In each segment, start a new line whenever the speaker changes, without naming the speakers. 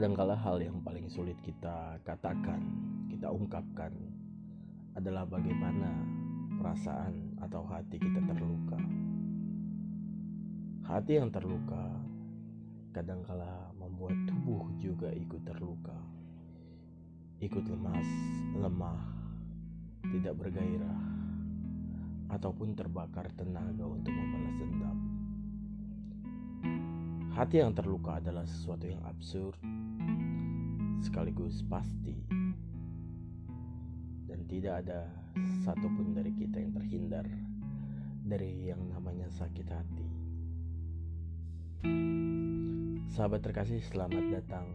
Kadangkala hal yang paling sulit kita katakan, kita ungkapkan adalah bagaimana perasaan atau hati kita terluka. Hati yang terluka kadangkala membuat tubuh juga ikut terluka. Ikut lemas, lemah, tidak bergairah, ataupun terbakar tenaga untuk membalas dendam. Hati yang terluka adalah sesuatu yang absurd, sekaligus pasti, dan tidak ada satupun dari kita yang terhindar dari yang namanya sakit hati. Sahabat terkasih, selamat datang,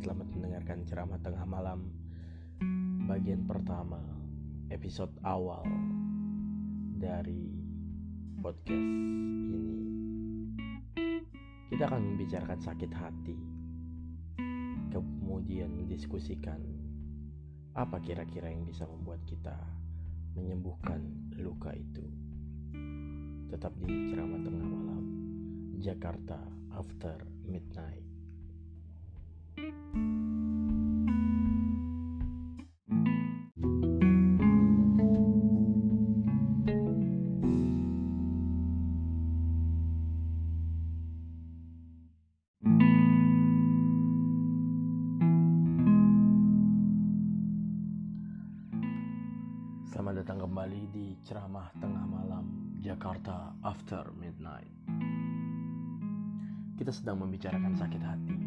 selamat mendengarkan ceramah tengah malam, bagian pertama, episode awal dari podcast ini. Kita akan membicarakan sakit hati kemudian mendiskusikan apa kira-kira yang bisa membuat kita menyembuhkan luka itu. Tetap di ceramah tengah malam, Jakarta after midnight. Kita sedang membicarakan sakit hati,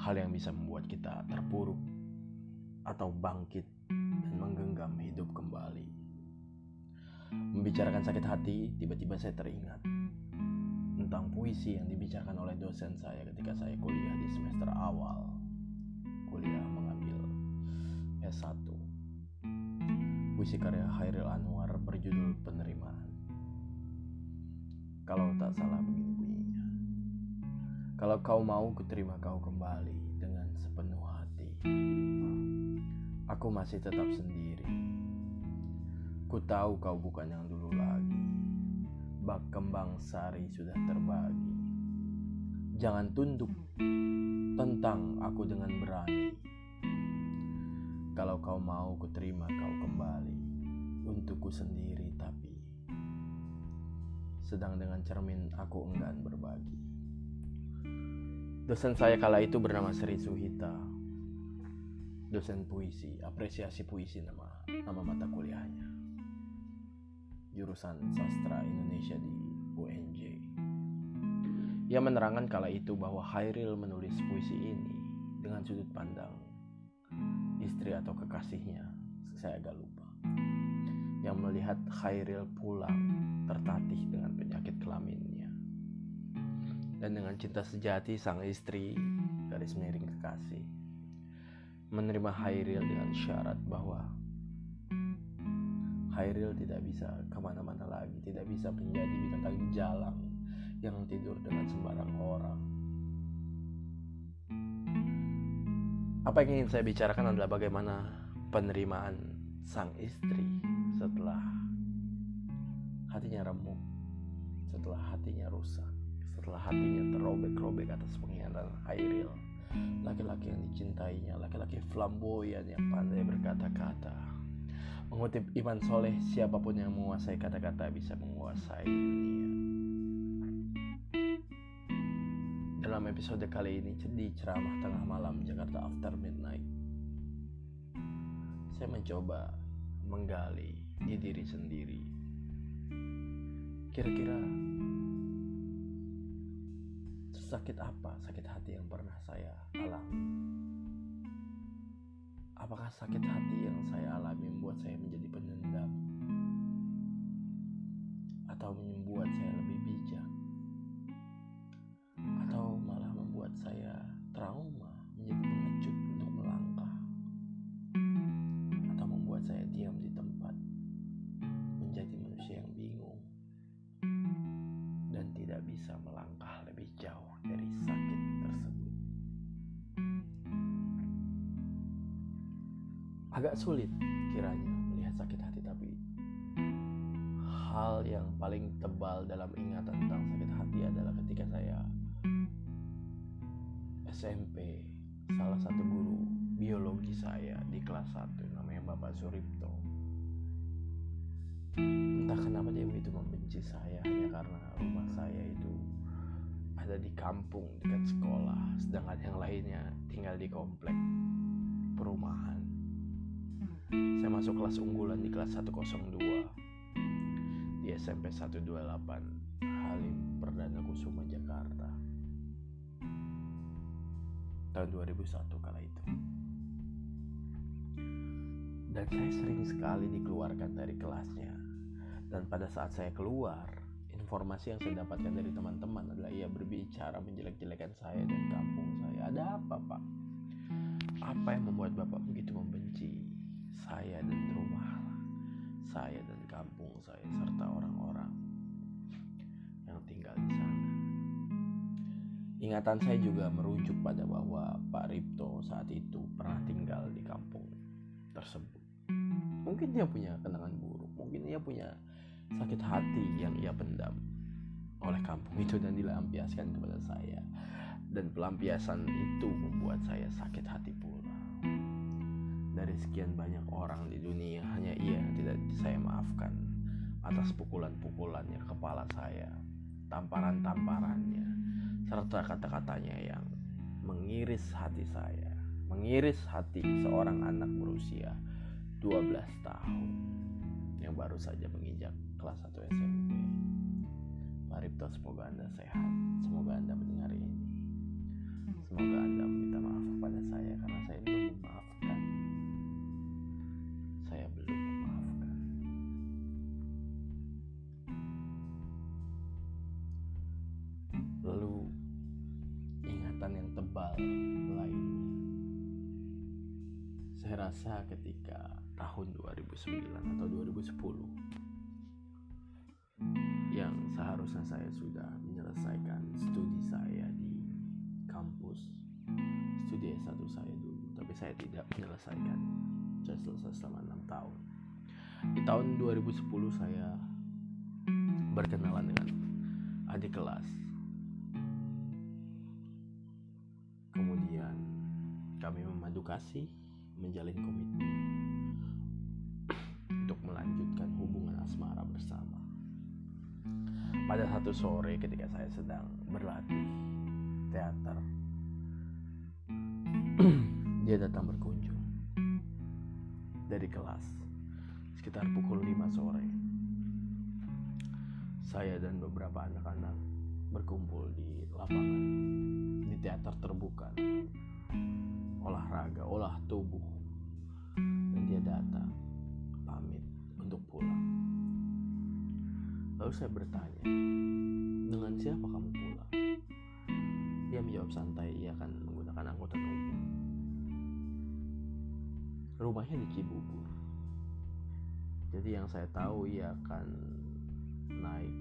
hal yang bisa membuat kita terpuruk atau bangkit dan menggenggam hidup kembali. Membicarakan sakit hati, tiba-tiba saya teringat tentang puisi yang dibicarakan oleh dosen saya ketika saya kuliah di semester awal. Kuliah mengambil S1 puisi karya Hairil Anwar berjudul Penerimaan. Kalau tak salah begini. Kalau kau mau kuterima kau kembali dengan sepenuh hati. Aku masih tetap sendiri. Ku tahu kau bukan yang dulu lagi. Bak kembang sari sudah terbagi. Jangan tunduk tentang aku dengan berani. Kalau kau mau kuterima kau kembali Untukku sendiri tapi Sedang dengan cermin aku enggan berbagi Dosen saya kala itu bernama Sri Suhita Dosen puisi, apresiasi puisi nama nama mata kuliahnya. Jurusan Sastra Indonesia di UNJ Ia menerangkan kala itu bahwa Hairil menulis puisi ini dengan sudut pandang istri atau kekasihnya, saya agak lupa, yang melihat Khairil pulang tertatih dengan penyakit kelaminnya. Dan dengan cinta sejati sang istri, garis miring kekasih, menerima Khairil dengan syarat bahwa Khairil tidak bisa ke mana-mana lagi, tidak bisa menjadi binatang jalang yang tidur dengan sembarang orang. Apa yang ingin saya bicarakan adalah bagaimana penerimaan sang istri setelah hatinya remuk, setelah hatinya rusak, setelah hatinya terobek-robek atas pengkhianatan Hairil. Laki-laki yang dicintainya, laki-laki flamboyan yang pandai berkata-kata. Mengutip Iman Soleh, siapa pun yang menguasai kata-kata bisa menguasai dunia. dalam episode kali ini di ceramah tengah malam Jakarta After Midnight. Saya mencoba menggali di diri sendiri. Kira-kira sakit apa sakit hati yang pernah saya alami? Apakah sakit hati yang saya alami membuat saya menjadi pendendam? Atau membuat saya agak sulit kiranya melihat sakit hati tapi hal yang paling tebal dalam ingatan tentang sakit hati adalah ketika saya SMP salah satu guru biologi saya di kelas 1 namanya Bapak Suripto. Entah kenapa dia begitu membenci saya hanya karena rumah saya itu ada di kampung dekat sekolah sedangkan yang lainnya tinggal di komplek perumahan saya masuk kelas unggulan di kelas 102 di SMP 128 Halim Perdana Kusuma Jakarta. Tahun 2001 kala itu. Dan saya sering sekali dikeluarkan dari kelasnya. Dan pada saat saya keluar informasi yang saya dapatkan dari teman-teman adalah ia berbicara menjelek-jelekan saya dan kampung saya. Ada apa pak? Apa yang membuat bapak begitu membenci saya dan rumah saya dan kampung saya serta orang-orang yang tinggal di sana Ingatan saya juga merujuk pada bahwa Pak Ripto saat itu pernah tinggal di kampung tersebut. Mungkin dia punya kenangan buruk, mungkin dia punya sakit hati yang ia pendam oleh kampung itu dan dilampiaskan kepada saya. Dan pelampiasan itu membuat saya sakit hati pula. Dari sekian banyak orang di dunia, hanya ia tidak saya maafkan atas pukulan-pukulannya kepala saya, tamparan-tamparannya, serta kata-katanya yang mengiris hati saya, mengiris hati seorang anak berusia 12 tahun yang baru saja menginjak kelas 1 SMP. Pak Ripto, semoga Anda sehat, semoga Anda mendengar ini. Semoga Anda meminta maaf kepada saya karena saya belum memaafkan. Tebal lainnya. Saya rasa ketika tahun 2009 atau 2010 yang seharusnya saya sudah menyelesaikan studi saya di kampus studi S1 saya dulu tapi saya tidak menyelesaikan saya selesai selama 6 tahun di tahun 2010 saya berkenalan dengan adik kelas kami memadu kasih menjalin komitmen untuk melanjutkan hubungan asmara bersama. Pada satu sore ketika saya sedang berlatih teater dia datang berkunjung dari kelas sekitar pukul 5 sore. Saya dan beberapa anak-anak berkumpul di lapangan di teater terbuka olahraga olah tubuh dan dia datang pamit untuk pulang Lalu saya bertanya, dengan siapa kamu pulang? Dia menjawab santai, ia akan menggunakan angkutan umum. Rumahnya di Cibubur. Jadi yang saya tahu ia akan naik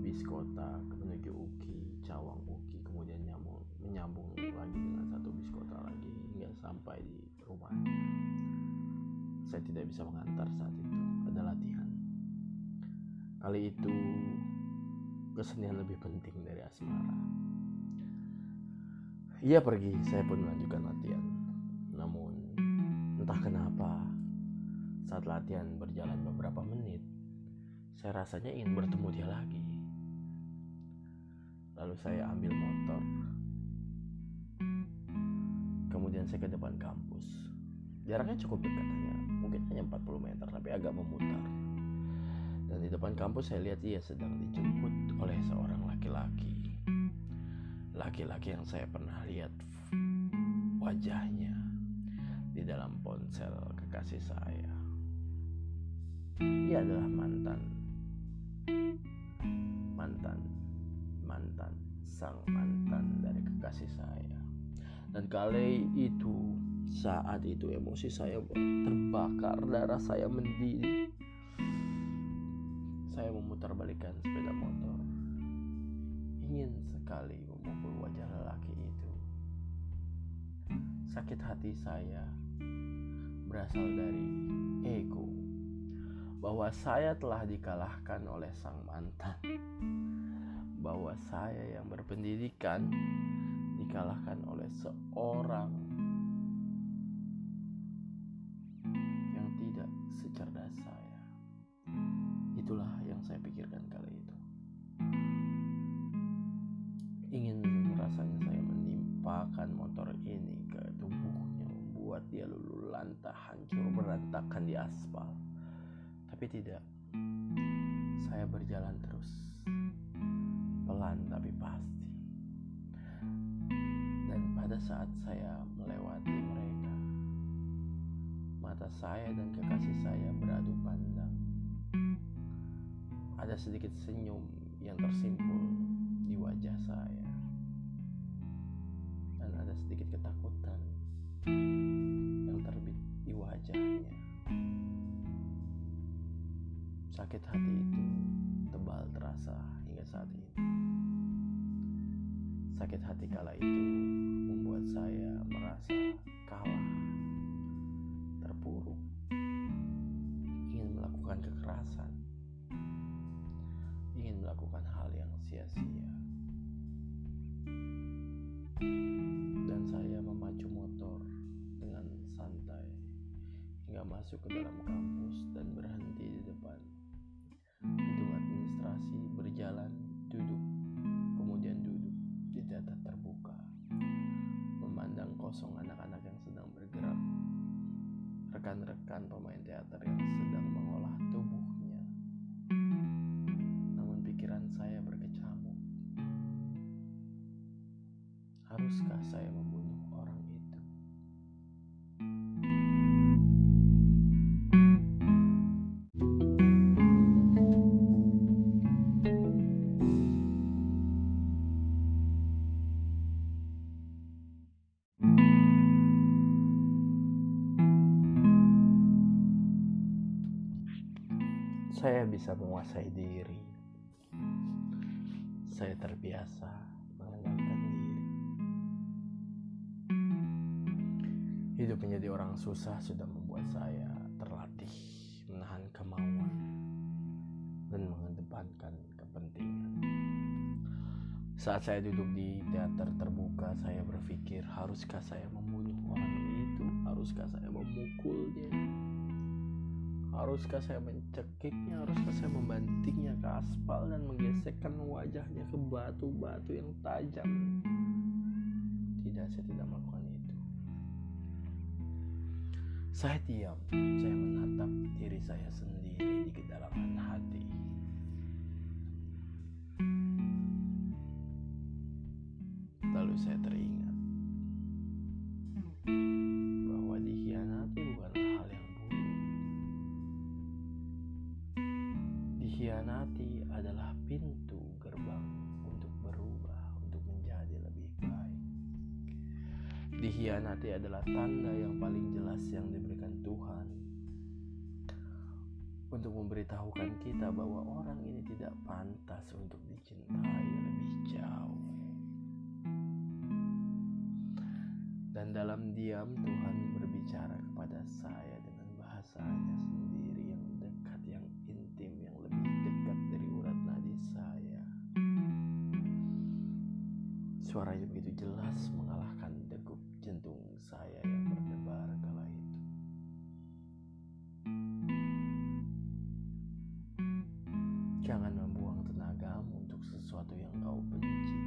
bis kota menuju Uki, Cawang sampai di rumahnya. Saya tidak bisa mengantar saat itu, ada latihan. Kali itu kesenian lebih penting dari asmara. Ia pergi, saya pun melanjutkan latihan. Namun entah kenapa saat latihan berjalan beberapa menit, saya rasanya ingin bertemu dia lagi. Lalu saya ambil motor. Kemudian saya ke depan kampus. Jaraknya cukup dekat hanya mungkin hanya 40 meter tapi agak memutar. Dan di depan kampus saya lihat ia sedang dijemput oleh seorang laki-laki. Laki-laki yang saya pernah lihat wajahnya di dalam ponsel kekasih saya. Ia adalah mantan mantan mantan sang mantan dari kekasih saya. Dan kali itu saat itu emosi saya terbakar, darah saya mendidih saya memutarbalikkan sepeda motor. Ingin sekali memukul wajah lelaki itu. Sakit hati saya berasal dari ego bahwa saya telah dikalahkan oleh sang mantan. bahwa saya yang berpendidikan dikalahkan oleh seorang yang tidak secerdas saya. Itulah yang saya pikirkan kali itu. Ingin rasanya saya menimpakan motor ini ke tubuhnya, membuat dia lulu lantah, hancur berantakan di aspal. Tapi tidak, saya berjalan terus, pelan tapi pasti. Pada saat saya melewati mereka, mata saya dan kekasih saya beradu pandang. Ada sedikit senyum yang tersimpul di wajah saya, dan ada sedikit ketakutan yang terbit di wajahnya. Sakit hati itu tebal terasa hingga saat ini. Sakit hati kala itu membuat saya merasa kalah, terpuruk, ingin melakukan kekerasan, ingin melakukan hal yang sia-sia. Dan saya memacu motor dengan santai hingga masuk ke dalam kampus dan berhenti di depan gedung administrasi berjalan duduk teater terbuka memandang kosong anak-anak yang sedang bergerak rekan-rekan pemain teater yang sedang mengolah tubuhnya. Namun pikiran saya berkecamuk. Haruskah saya saya bisa menguasai diri. Saya terbiasa mengendalikan diri. Hidup menjadi orang susah sudah membuat saya terlatih menahan kemauan dan mengedepankan kepentingan. Saat saya duduk di teater terbuka, saya berpikir, haruskah saya membunuh orang itu? Haruskah saya memukulnya? Haruskah saya mencekiknya? Haruskah saya membantingnya ke aspal dan menggesekkan wajahnya ke batu-batu yang tajam? Tidak, saya tidak melakukan itu. Saya diam, saya menatap diri saya sendiri di kedalaman hati. Dikhianati adalah tanda yang paling jelas yang diberikan Tuhan untuk memberitahukan kita bahwa orang ini tidak pantas untuk dicintai lebih jauh. Dan dalam diam Tuhan berbicara kepada saya dengan bahasanya sendiri yang dekat, yang intim, yang lebih dekat dari urat nadi saya. Suaranya begitu jelas mengalahkan saya yang berdebar kala itu. Jangan membuang tenagamu untuk sesuatu yang kau benci.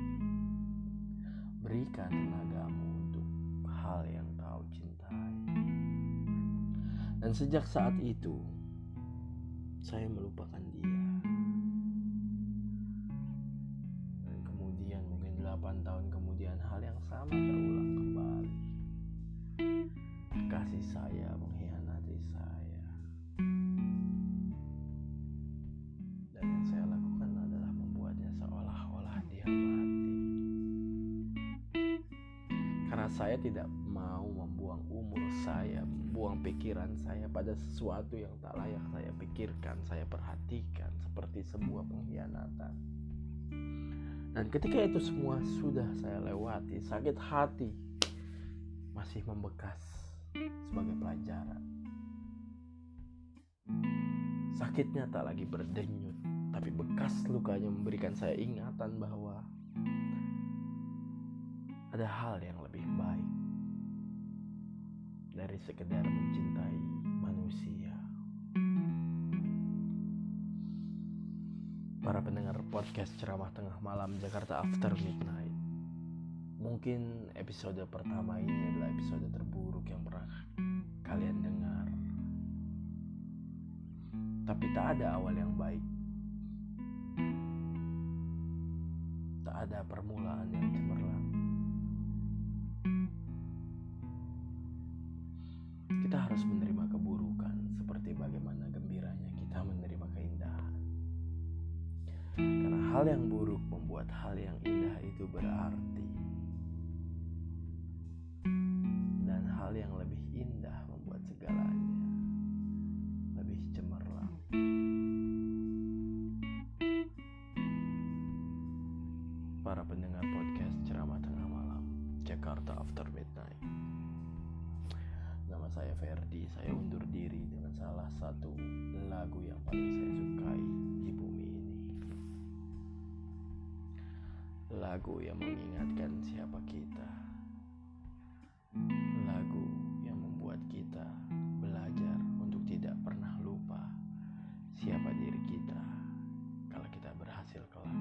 Berikan tenagamu untuk hal yang kau cintai. Dan sejak saat itu, saya melupakan dia. Dan kemudian mungkin 8 tahun kemudian hal yang sama terulang Saya tidak mau membuang umur saya, membuang pikiran saya pada sesuatu yang tak layak saya pikirkan, saya perhatikan seperti sebuah pengkhianatan. Dan ketika itu semua sudah saya lewati, sakit hati masih membekas sebagai pelajaran. Sakitnya tak lagi berdenyut, tapi bekas lukanya memberikan saya ingatan bahwa ada hal yang lebih baik dari sekedar mencintai manusia. Para pendengar podcast ceramah tengah malam Jakarta After Midnight. Mungkin episode pertama ini adalah episode terburuk yang pernah kalian dengar. Tapi tak ada awal yang baik. Tak ada permulaan yang cemerlang. Harus menerima keburukan seperti bagaimana gembiranya kita menerima keindahan. Karena hal yang buruk membuat hal yang indah itu berarti. Dan hal yang lebih indah membuat segalanya saya undur diri dengan salah satu lagu yang paling saya sukai di bumi ini. Lagu yang mengingatkan siapa kita. Lagu yang membuat kita belajar untuk tidak pernah lupa siapa diri kita kalau kita berhasil kelak.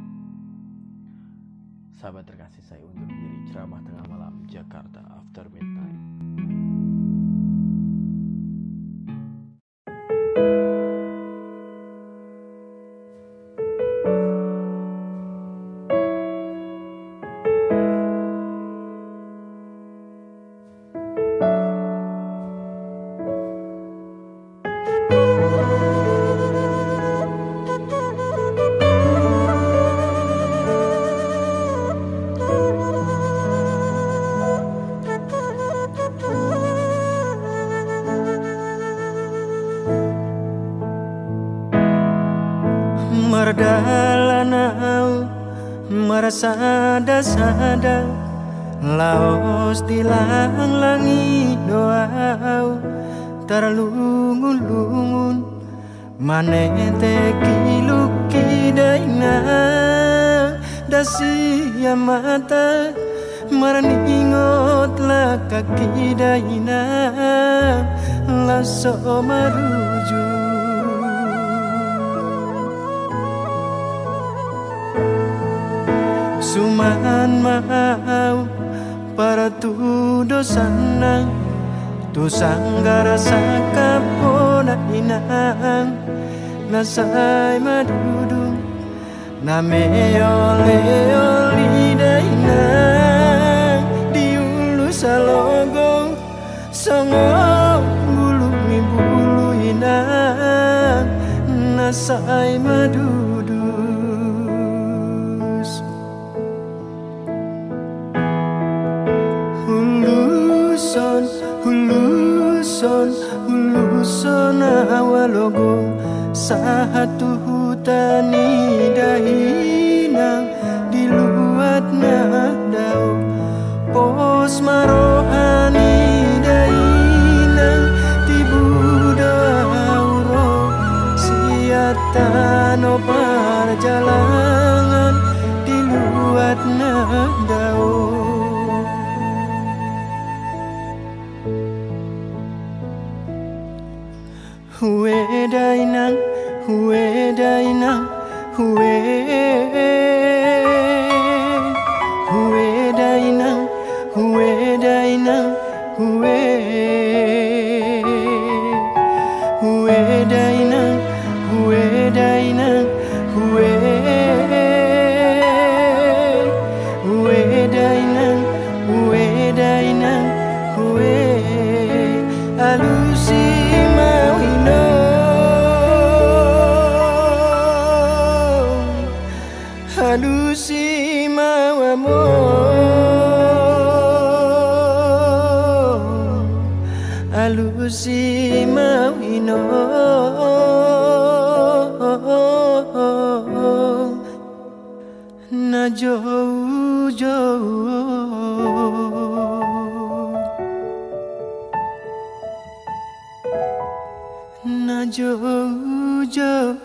Sahabat terkasih saya undur diri ceramah tengah malam Jakarta After Midnight.
Mardalanau Marasada sada Laos dilang langi doau Tarlungun lungun Manete kiluki daina Dasi mata Maraningot kaki daina Laso maruju Suman mau. Para tudo sana Tu sanggara sakapona inang madudung Na meole oli dainang. Diulu salogong Songo bulu mi bulu inang. Nasay madudus Luzon Luzon awalogo Sa ni dahil Hue dainang, hue dainang, hue Alusi mawino Na jauh jauh Na jauh jauh